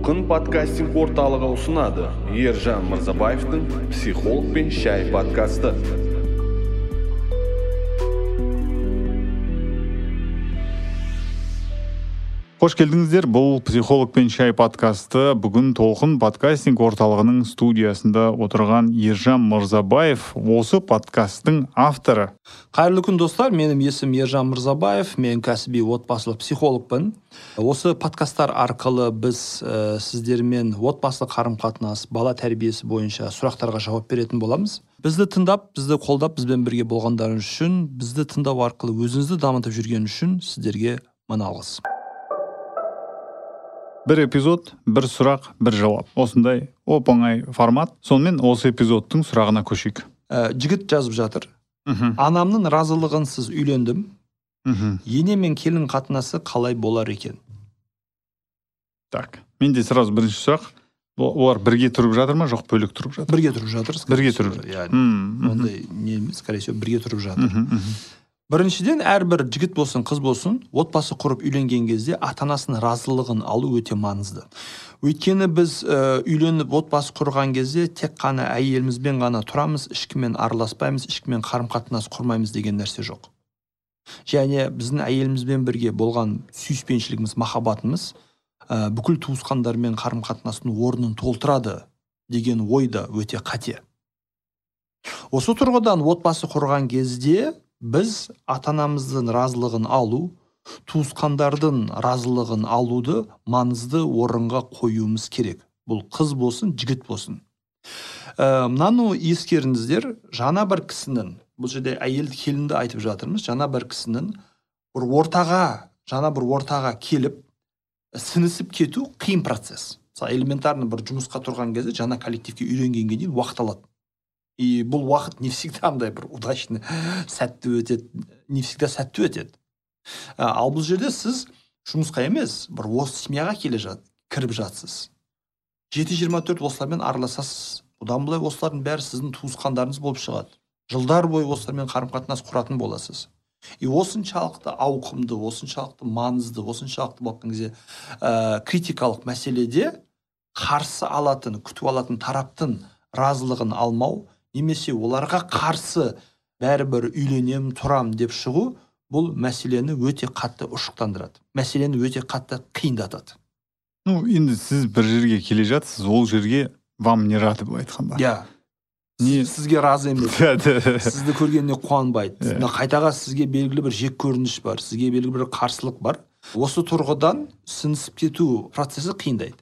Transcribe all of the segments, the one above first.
толқын подкастинг орталығы ұсынады. Ержан мырзабаевтың психолог пен шай подкасты. Қош келдіңіздер. Бұл психолог пен шай подкасты бүгін толқын подкастинг орталығының студиясында отырған ержан мырзабаев осы подкасттың авторы. Қайырлы күн достар. Менің есімім ержан мырзабаев. Мен кәсіби отбасылық психологпын. Осы подкасттар арқылы біз ә, сіздермен отбасылық қарым қатынас бала тәрбиесі бойынша сұрақтарға жауап беретін боламыз. Бізді тыңдап бізді қолдап бізбен бірге болғандарыңыз үшін бізді тыңдау арқылы өзіңізді дамытып жүрген үшін сіздерге мың алғыс. Бір эпизод бір сұрақ бір жауап. Осындай оп оңай формат. Сонымен осы эпизодтың сұрағына көшейік. Ә, жігіт жазып жатыр. Мхм. Анамның разылығынсыз үйлендім. Мхм. Ене мен келін қатынасы қалай болар екен? Так менде сразу бірінші сұрақ. Ол- олар бірге тұрып жатыр ма? Жоқ бөлек тұрып жатыр. Бірге тұрып жатыр бірге тұрып жатыр. мхм. ондай не емес скорее всего бірге тұрып жатыр. Мхм. Біріншіден әрбір жігіт болсын қыз болсын отбасы құрып үйленген кезде ата анасының разылығын алу өте маңызды. Өйткені біз ә, үйленіп отбасы құрған кезде тек қана әйелімізбен ғана тұрамыз ешкіммен араласпаймыз ешкіммен қарым қатынас құрмаймыз деген нәрсе жоқ. Және біздің әйелімізбен бірге болған сүйіспеншілігіміз махаббатымыз ә, бүкіл туысқандармен қарым қатынастың орнын толтырады деген ой да өте қате. Осы тұрғыдан отбасы құрған кезде біз ата анамыздың разылығын алу туысқандардың разылығын алуды маңызды орынға қоюымыз керек. Бұл қыз болсын жігіт болсын. Ә, мынаны ескеріңіздер. Жаңа бір кісінің бұл жерде әйел келінді айтып жатырмыз. Жаңа бір кісінің бір ортаға жаңа бір ортаға келіп сіңісіп кету қиын процесс. Мысалы элементарно бір жұмысқа тұрған кезде жаңа коллективке үйренгенге дейін уақыт алады. И бұл уақыт не всегда андай бір удачный сәтті өтеді не всегда сәтті өтеді. Ал бұл жерде сіз жұмысқа емес бір осы семьяға келе жат кіріп жатсыз. жеті жиырма төрт осылармен араласасыз. Бұдан былай осылардың бәрі сіздің туысқандарыңыз болып шығады. Жылдар бойы осылармен қарым қатынас құратын боласыз. И осыншалықты ауқымды осыншалықты маңызды осыншалықты болып кезде ә, критикалық мәселеде қарсы алатын күтіп алатын тараптың разылығын алмау немесе оларға қарсы бәрібір үйленем тұрам деп шығу бұл мәселені өте қатты ушықтандырады. Мәселені өте қатты қиындатады. Ну енді сіз бір жерге келе жатсыз ол жерге вам не рады былай айтқанда? Иә. Не? Сізге разы емес. Сізді көргеніне қуанбайды. Мына қайтаға сізге белгілі бір жек көрініш бар сізге белгілі бір қарсылық бар. Осы тұрғыдан сіңісіп кету процесі қиындайды.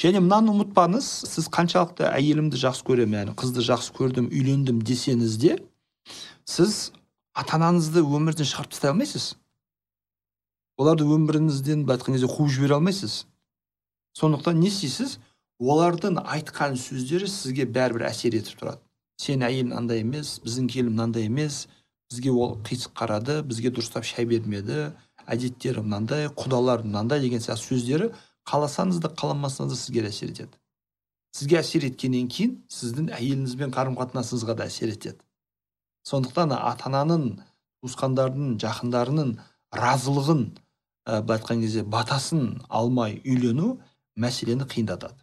Және мынаны ұмытпаңыз сіз қаншалықты әйелімді жақсы көремін яғни қызды жақсы көрдім үйлендім десеңіз де сіз ата анаңызды өмірден шығарып тастай алмайсыз. Оларды өміріңізден былай айтқан кезде қуып жібере алмайсыз. Сондықтан не істейсіз? Олардың айтқан сөздері сізге бәрібір әсер етіп тұрады. Сен әйелің андай емес біздің келін мынандай емес бізге ол қисық қарады бізге дұрыстап шай бермеді әдеттері мынандай құдалар мынандай деген сияқты сөздері қаласаңыз да қаламасаңыз да сізге әсер етеді. Сізге әсер еткеннен кейін сіздің әйеліңізбен қарым қатынасыңызға да әсер етеді. Сондықтан ата ананың туысқандардың жақындарының разылығын ә, былай айтқан кезде батасын алмай үйлену мәселені қиындатады.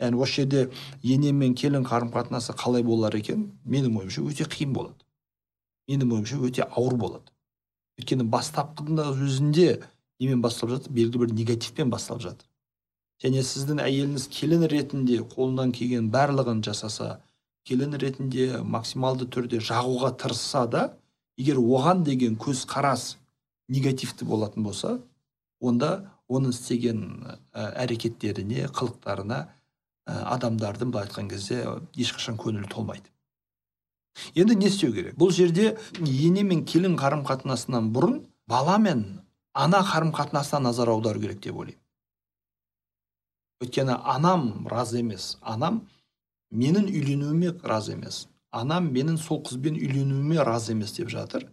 Яғни осы жерде ене мен келін қарым қатынасы қалай болар екен менің ойымша өте қиын болады. Менің ойымша өте ауыр болады. Өйткені бастапқында өзінде немен басталып жатыр? Белгілі бір негативпен басталып жатыр. Және сіздің әйеліңіз келін ретінде қолынан келген барлығын жасаса келін ретінде максималды түрде жағуға тырысса да егер оған деген көзқарас негативті болатын болса онда оның істеген ә, әрекеттеріне қылықтарына ә, адамдардың былай айтқан кезде ешқашан көңілі толмайды. Енді не істеу керек? Бұл жерде ене мен келін қарым қатынасынан бұрын бала мен ана қарым қатынасына назар аудару керек деп ойлаймын. Өйткені анам разы емес. Анам менің үйленуіме разы емес. Анам менің сол қызбен үйленуіме разы емес деп жатыр.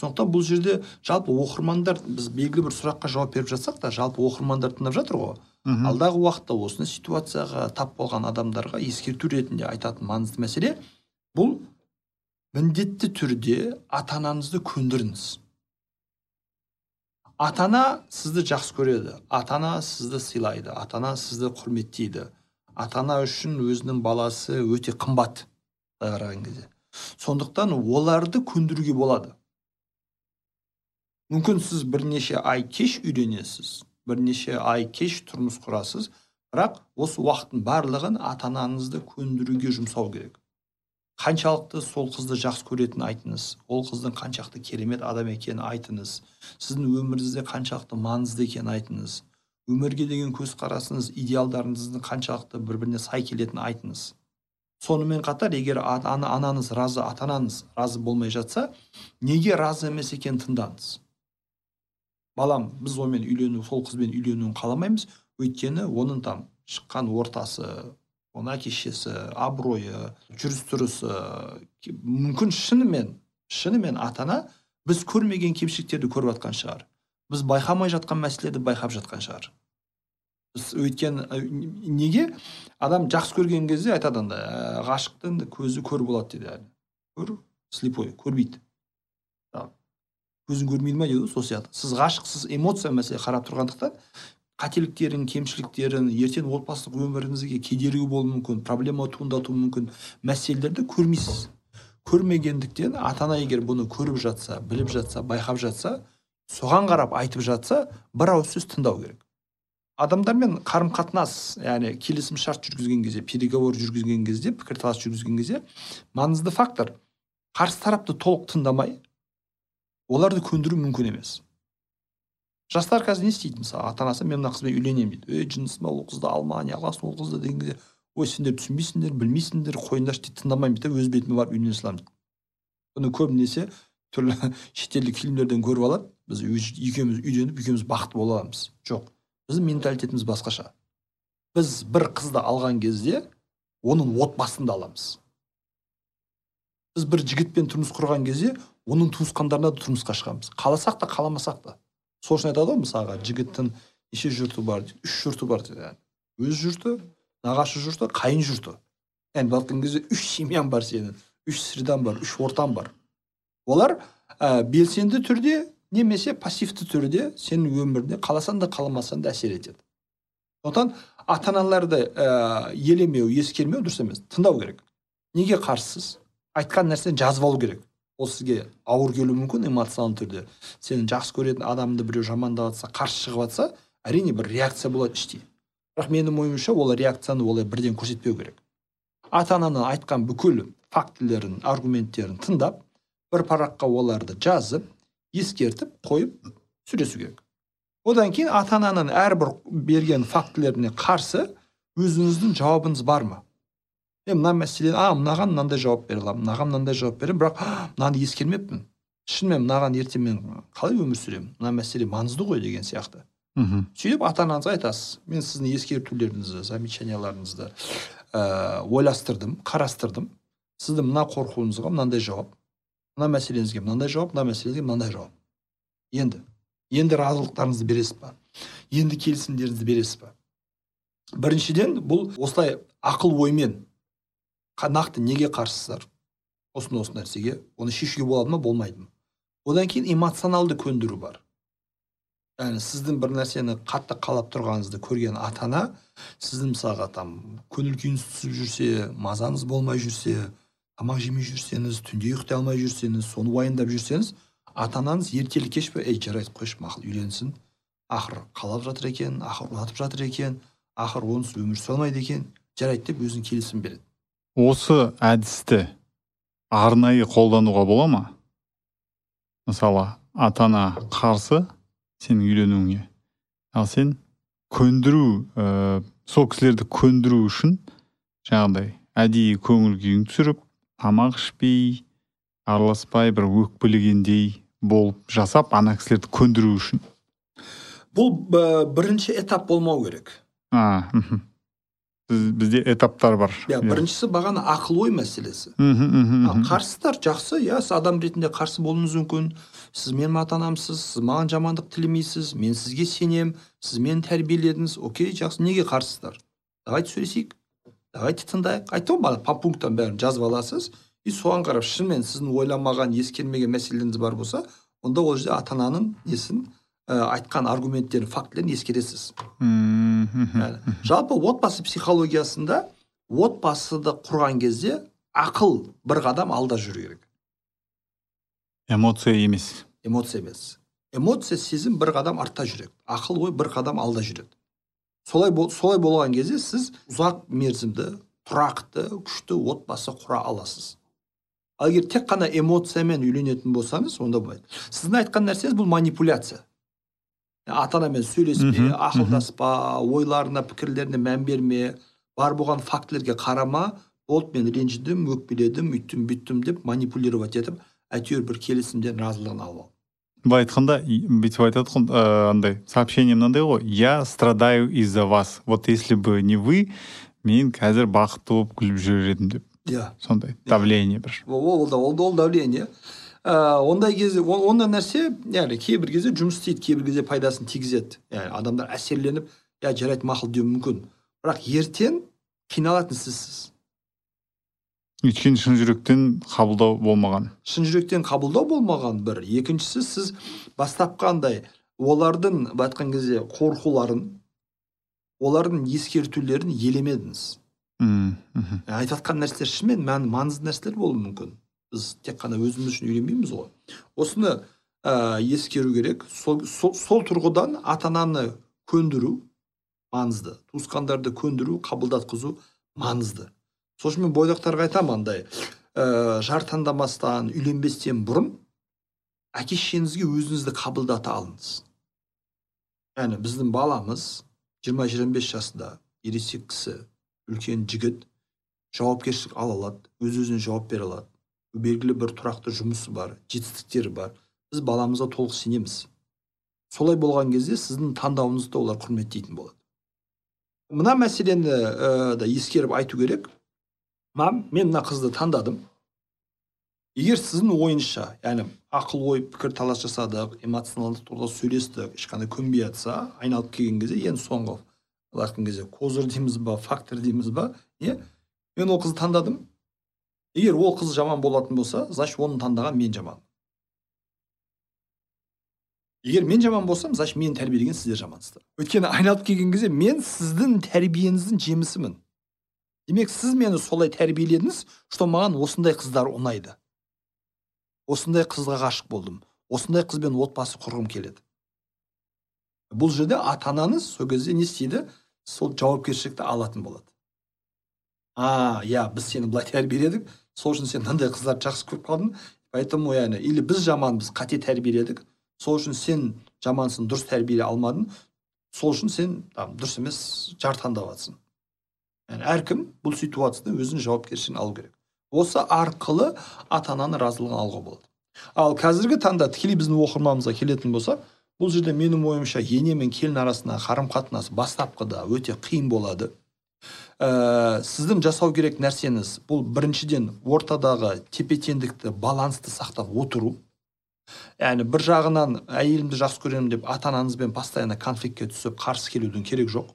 Сондықтан бұл жерде жалпы оқырмандар біз белгілі бір сұраққа жауап беріп жатсақ та жалпы оқырмандар тыңдап жатыр ғой. Мгм. алдағы уақытта осындай ситуацияға тап болған адамдарға ескерту ретінде айтатын маңызды мәселе бұл міндетті түрде ата анаңызды көндіріңіз. Ата ана сізді жақсы көреді ата ана сізді сыйлайды ата ана сізді құрметтейді. Ата ана үшін өзінің баласы өте қымбат былай қараған кезде. Сондықтан оларды көндіруге болады. Мүмкін сіз бірнеше ай кеш үйленесіз бірнеше ай кеш тұрмыс құрасыз бірақ осы уақыттың барлығын ата анаңызды көндіруге жұмсау керек. Қаншалықты сол қызды жақсы көретінін айтыңыз. Ол қыздың қаншалықты керемет адам екенін айтыңыз. Сіздің өміріңізде қаншалықты маңызды екенін айтыңыз. Өмірге деген көзқарасыңыз идеалдарыңыздың қаншалықты бір біріне сай келетінін айтыңыз. Сонымен қатар егер ана анаңыз разы ата анаңыз разы болмай жатса неге разы емес екенін тыңдаңыз. Балам біз онымен үйлену сол қызбен үйленуін қаламаймыз. Өйткені оның там шыққан ортасы оның әке шешесі абыройы жүріс тұрысы мүмкін шынымен шынымен ата ана біз көрмеген кемшіліктерді көріп жатқан шығар. Біз байқамай жатқан мәселелерді байқап жатқан шығар. Біз өйткені неге? Адам жақсы көрген кезде айтады андай «Ә, ғашықтың көзі көр болады дейді көр слепой көрмейді. Көзің көрмейді ма дейді ғой сол сияқты. Сіз ғашықсыз эмоция мәселе қарап тұрғандықтан қателіктерін кемшіліктерін ертең отбасылық өміріңізге кедергі болуы мүмкін проблема туындатуы мүмкін мәселелерді көрмейсіз. Көрмегендіктен ата ана егер бұны көріп жатса біліп жатса байқап жатса соған қарап айтып жатса бір ауыз сөз тыңдау керек. Адамдармен қарым қатынас яғни келісім шарт жүргізген кезде переговор жүргізген кезде пікірталас жүргізген кезде маңызды фактор. Қарсы тарапты толық тыңдамай оларды көндіру мүмкін емес. Жастар қазір не істейді мысалы? Ата анасы мен мына қызбен үйленемін дейді. Ей жынысың ба ол қызды алма неғыласың ол қызды деген кезде ой сендер түсінбейсіңдер білмейсіңдер қойыңдаршы дейді. Тыңдамаймын дейді өз бетіме барып үйлене саламын дейді. Бұны көбінесе түрлі шетелдік фильмдерден көріп алады. Біз екеуміз үйленіп екеуміз бақытты бола аламыз. Жоқ біздің менталитетіміз басқаша. Біз бір қызды алған кезде оның отбасын да аламыз. Біз бір жігітпен тұрмыс құрған кезде оның туысқандарына да тұрмысқа шығамыз. Қаласақ та қаламасақ та. Сол үшін айтады ғой мысалға жігіттің неше жұрты бар дейді. Үш жұрты бар дейді өз жұрты нағашы жұрты қайын жұрты. Яғни былай айтқан кезде үш семьяң бар сенің үш средаң бар үш ортаң бар. Олар ә, белсенді түрде немесе пассивті түрде сенің өміріне қаласаң да қаламасаң да әсер етеді. Сондықтан ата аналарды ә, елемеу ескермеу дұрыс емес тыңдау керек. Неге қарсысыз? Айтқан нәрсені жазып алу керек. Ол сізге ауыр келуі мүмкін эмоционалды түрде. Сені жақсы көретін адамды біреу жамандап жатса қарсы шығып жатса әрине бір реакция болады іштей. Бірақ менің ойымша ол реакцияны олай бірден көрсетпеу керек. Ата ананың айтқан бүкіл фактілерін аргументтерін тыңдап бір параққа оларды жазып ескертіп қойып сөйлесу керек. Одан кейін ата ананың әрбір берген фактілеріне қарсы өзіңіздің жауабыңыз бар ма? Мен мына мәселе а мынаған мынандай жауап бере аламын мынаған мынандай жауап беремін бірақ мынаны ескермеппін шынымен мынаған ертең мен қалай өмір сүремін? Мына мәселе маңызды ғой деген сияқты. Мхм. Сөйтіп ата анаңызға айтасыз. Мен сіздің ескертулеріңізді замечанияларыңызды ә, ойластырдым қарастырдым. Сіздің мына қорқуыңызға мынандай жауап мына мәселеңізге мынандай жауап мына мәселеге мынандай жауап. Енді енді разылықтарыңызды бересіз ба енді келісімдеріңізді бересіз ба біріншіден бұл осылай ақыл оймен нақты неге қарсысыздар осындай осы нәрсеге. Оны шешуге болады ма? Болмайды ма? Одан кейін эмоционалды көндіру бар. Яғни сіздің бір нәрсені қатты қалап тұрғаныңызды көрген ата ана сіздің мысалға там көңіл күйіңіз түсіп жүрсе мазаңыз болмай жүрсе тамақ жемей жүрсеңіз түнде ұйықтай алмай жүрсеңіз соны уайымдап жүрсеңіз ата анаңыз ертелі кеш пе? Ей жарайды қойшы мақұл үйленсін. Ақыры қалап жатыр екен ақыры ұнатып жатыр екен ақыры онсыз өмір сүре алмайды екен. Жарайды деп өзінің келісімін береді. Осы әдісті арнайы қолдануға бола ма? Мысалы ата ана қарсы сенің үйленуіңе. Ал сен көндіру ә, сол кісілерді көндіру үшін жаңағыдай әдейі көңіл күйін түсіріп тамақ ішпей араласпай бір өкпелегендей болып жасап ана кісілерді көндіру үшін. Бұл бірінші этап болмау керек. А мхм. Бізде этаптар бар. Иә. біріншісі бағана ақыл ой мәселесі. Мхм қарсысыздар жақсы иә сіз адам ретінде қарсы болуыңыз мүмкін. Сіз менің ата анамсыз сіз маған жамандық тілемейсіз мен сізге сенем сіз мені тәрбиеледіңіз. Окей жақсы неге қарсысыздар? Давайте сөйлесейік. Давайте тыңдайық. Айтты ғой по пунктам бәрін жазып аласыз. И соған қарап шынымен сіздің ойламаған ескермеген мәселелеріңіз бар болса онда ол жерде ата ананың несін айтқан аргументтерін фактілерін ескересіз. Мм. Яғни, жалпы отбасы психологиясында отбасыды құрған кезде ақыл бір қадам алда жүру керек. Эмоция емес. Эмоция емес. Эмоция сезім бір қадам артта жүреді. Ақыл ой бір қадам алда жүреді. Солай бол, солай болған кезде сіз ұзақ мерзімді тұрақты күшті отбасы құра аласыз. Ал егер тек қана эмоциямен үйленетін болсаңыз онда болмайды. Сіздің айтқан нәрсеңіз бұл манипуляция. Ата анамен сөйлеспе ақылдаспа ойларына пікірлеріне мән берме бар болған фактілерге қарама болды мен ренжідім өкпеледім үйттім бүйттім деп манипулировать етіп әйтеуір бір келісімден разылығын алып ал былай айтқанда бүйтіп айтады ғой андай сообщение мынандай ғой я страдаю из-за вас. Вот если бы не вы мен қазір бақытты болып күліп жүрер едім деп. Иә. Сондай давление бір. Ол да ол ол давление. Ә, ондай кезде он- ондай нәрсе яғни кейбір кезде жұмыс істейді кейбір кезде пайдасын тигізеді яғни адамдар әсерленіп иә жарайды мақұл деуі мүмкін бірақ ертең қиналатын сізсіз өйткені шын жүректен қабылдау болмаған шын жүректен қабылдау болмаған бір екіншісі сіз бастапқы андай олардың былай айтқан кезде қорқуларын олардың ескертулерін елемедіңіз Мм, мхм. айтып жатқан нәрселер шынымен мән маңызды нәрселер болуы мүмкін біз тек қана өзіміз үшін үйленбейміз ғой. Осыны ә, ескеру керек. Сол, сол, сол тұрғыдан ата ананы көндіру маңызды. Туысқандарды көндіру қабылдатқызу маңызды. Сол үшін мен бойдақтарға айтамын андай ә, жар таңдамастан үйленбестен бұрын әке шешеңізге өзіңізді қабылдата алыңыз. Яғни біздің баламыз 20-25 жасында ересек кісі үлкен жігіт жауапкершілік ала алады өз өзіне жауап бере алады. Белгілі бір тұрақты жұмысы бар жетістіктері бар. Біз баламызға толық сенеміз. Солай болған кезде сіздің таңдауыңызды олар құрметтейтін болады. Мына мәселені ә, да ескеріп айту керек. Мам мен мына қызды таңдадым. Егер сіздің ойыңызша яғни ақыл ой пікір талас жасадық эмоционалды тұрғыда сөйлестік ешқандай көнбей жатса айналып келген кезде ең соңғы былай кезде козыр дейміз ба фактор дейміз ба? Иә мен ол қызды таңдадым. Егер ол қыз жаман болатын болса значит оны таңдаған мен жаман. Егер мен жаман болсам значит мені тәрбиелеген сіздер жамансыздар. Өйткені айналып келген кезде мен сіздің тәрбиеңіздің жемісімін. Демек сіз мені солай тәрбиеледіңіз что маған осындай қыздар ұнайды. Осындай қызға ғашық болдым. Осындай қызбен отбасы құрғым келеді. Бұл жерде ата анаңыз сол кезде не істейді? Сол жауапкершілікті алатын болады. А иә біз сені былай тәрбиеледік. Сол үшін сен мынандай қыздарды жақсы көріп қалдың. Поэтому яғни или біз жаманбыз қате тәрбиеледік. Сол үшін сен жамансың дұрыс тәрбиелей алмадың. Сол үшін сен там, дұрыс емес жар таңдап жатрсың әркім бұл ситуацияда өзінің жауапкершілігін алу керек. Осы арқылы ата ананың разылығын алуға болады. Ал қазіргі таңда тікелей біздің оқырманымызға келетін болсақ бұл жерде менің ойымша ене мен келін арасындағы қарым қатынас бастапқыда өте қиын болады. Ә, сіздің жасау керек нәрсеңіз бұл біріншіден ортадағы тепе теңдікті балансты сақтап отыру. Яғни бір жағынан әйелімді жақсы көремін деп ата анаңызбен постоянно конфликтке түсіп қарсы келудің керек жоқ.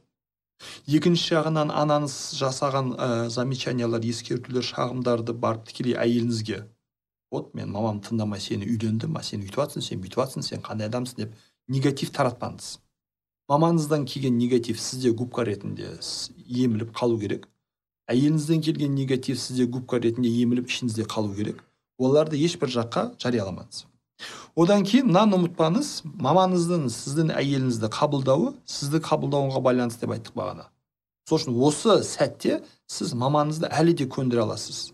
Екінші жағынан анаңыз жасаған ә, замечаниялар ескертулер шағымдарды барып тікелей әйеліңізге. Вот мен мамам тыңдамай сені үйлендім а сен өйтіп жатрсың сен бүйтіп жатрсың сен қандай адамсың? деп негатив таратпаңыз. Мамаңыздан келген негатив сізде губка ретінде еміліп қалу керек. Әйеліңізден келген негатив сізде губка ретінде еміліп ішіңізде қалу керек. Оларды ешбір жаққа жарияламаңыз. Одан кейін мынаны ұмытпаңыз мамаңыздың сіздің әйеліңізді қабылдауы сізді қабылдауға байланысты деп айттық бағана. Сол үшін осы сәтте сіз мамаңызды әлі де көндіре аласыз.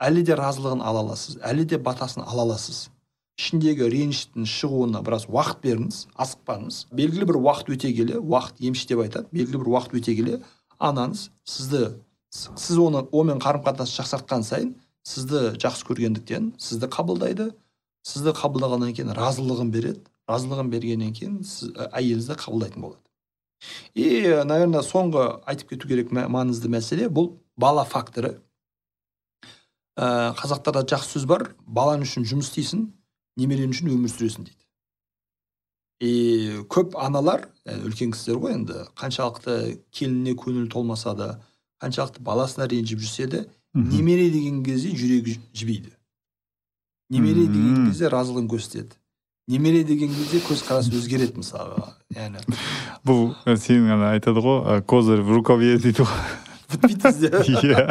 Әлі де разылығын ала аласыз әлі де батасын ала аласыз. Ішіндегі реніштің шығуына біраз уақыт беріңіз асықпаңыз. Белгілі бір уақыт өте келе уақыт емші деп айтады. Белгілі бір уақыт өте келе анаңыз сізді сіз оны онымен қарым қатынас жақсартқан сайын сізді жақсы көргендіктен сізді қабылдайды. Сізді қабылдағаннан кейін разылығын береді. Разылығын бергеннен кейін сіз әйеліңізді қабылдайтын болады. И наверное соңғы айтып кету керек маңызды мәселе бұл бала факторы. Ә, қазақтарда жақсы сөз бар. Балаң үшін жұмыс істейсің немерең үшін өмір сүресің дейді. И көп аналар ә, үлкен кісілер ғой енді қаншалықты келініне көңілі толмаса да қаншалықты баласына ренжіп жүрсе де немере деген кезде жүрегі жібейді немере деген кезде разылығын көрсетеді. Немере деген кезде көзқарас өзгереді мысалға яғни. Бұл ә, сенің ана айтады ғой ә, козырь в рукаве дейді ғой. Бітпейді иә.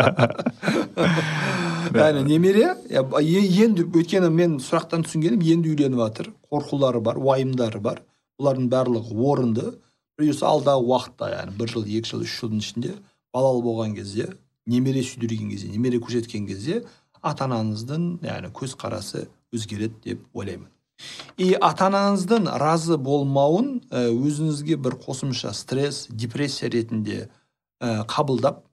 яғни немере енді өйткені мен сұрақтан түсінгенім енді үйленіп жатыр қорқулары бар уайымдары бар. Бұлардың барлығы орынды. Плюс алдағы уақытта яғни бір жыл екі жыл үш жылдың ішінде балалы болған кезде немере сүйдірген кезде немере көрсеткен кезде ата анаңыздың яғни көзқарасы өзгереді деп ойлаймын. И ата анаңыздың разы болмауын ә, өзіңізге бір қосымша стресс депрессия ретінде ә, қабылдап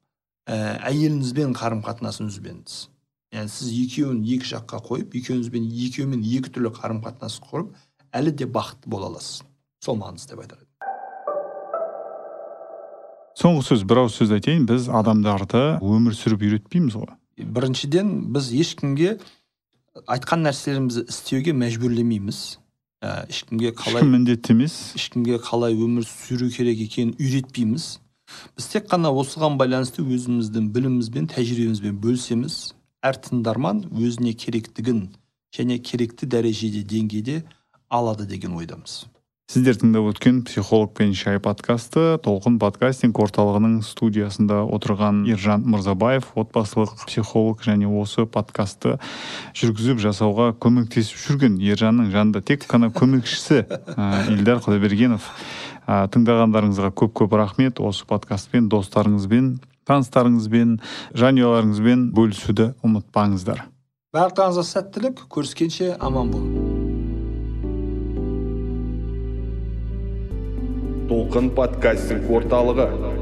ә, әйеліңізбен қарым қатынасын үзбеңіз. Яғни сіз екеуін екі жаққа қойып екеуіңізбен екеуімен екі түрлі қарым қатынас құрып әлі де бақытты бола аласыз. Сол маңызды деп айтар едім. Соңғы сөз бір ауыз сөз айтайын. Біз адамдарды өмір сүріп үйретпейміз ғой. Біріншіден біз ешкімге айтқан нәрселерімізді істеуге мәжбүрлемейміз. Ә, ешкімге қалай ешкім міндетті емес. ешкімге қалай өмір сүру керек екенін үйретпейміз. Біз тек қана осыған байланысты өзіміздің білімімізбен тәжірибемізбен бөлісеміз. Әр тыңдарман өзіне керектігін және керекті дәрежеде деңгейде алады деген ойдамыз. Сіздер тыңдап өткен психолог пен шай подкасты толқын подкастинг орталығының студиясында отырған ержан мырзабаев отбасылық психолог және осы подкастты жүргізіп жасауға көмектесіп жүрген. Ержанның жанында тек қана көмекшісі ә, илдар құдайбергенов. Ә, тыңдағандарыңызға көп көп рахмет. Осы подкастпен достарыңызбен таныстарыңызбен жанұяларыңызбен бөлісуді ұмытпаңыздар. Барлықтарыңызға сәттілік көріскенше аман болыңыз толқын подкастинг орталығы.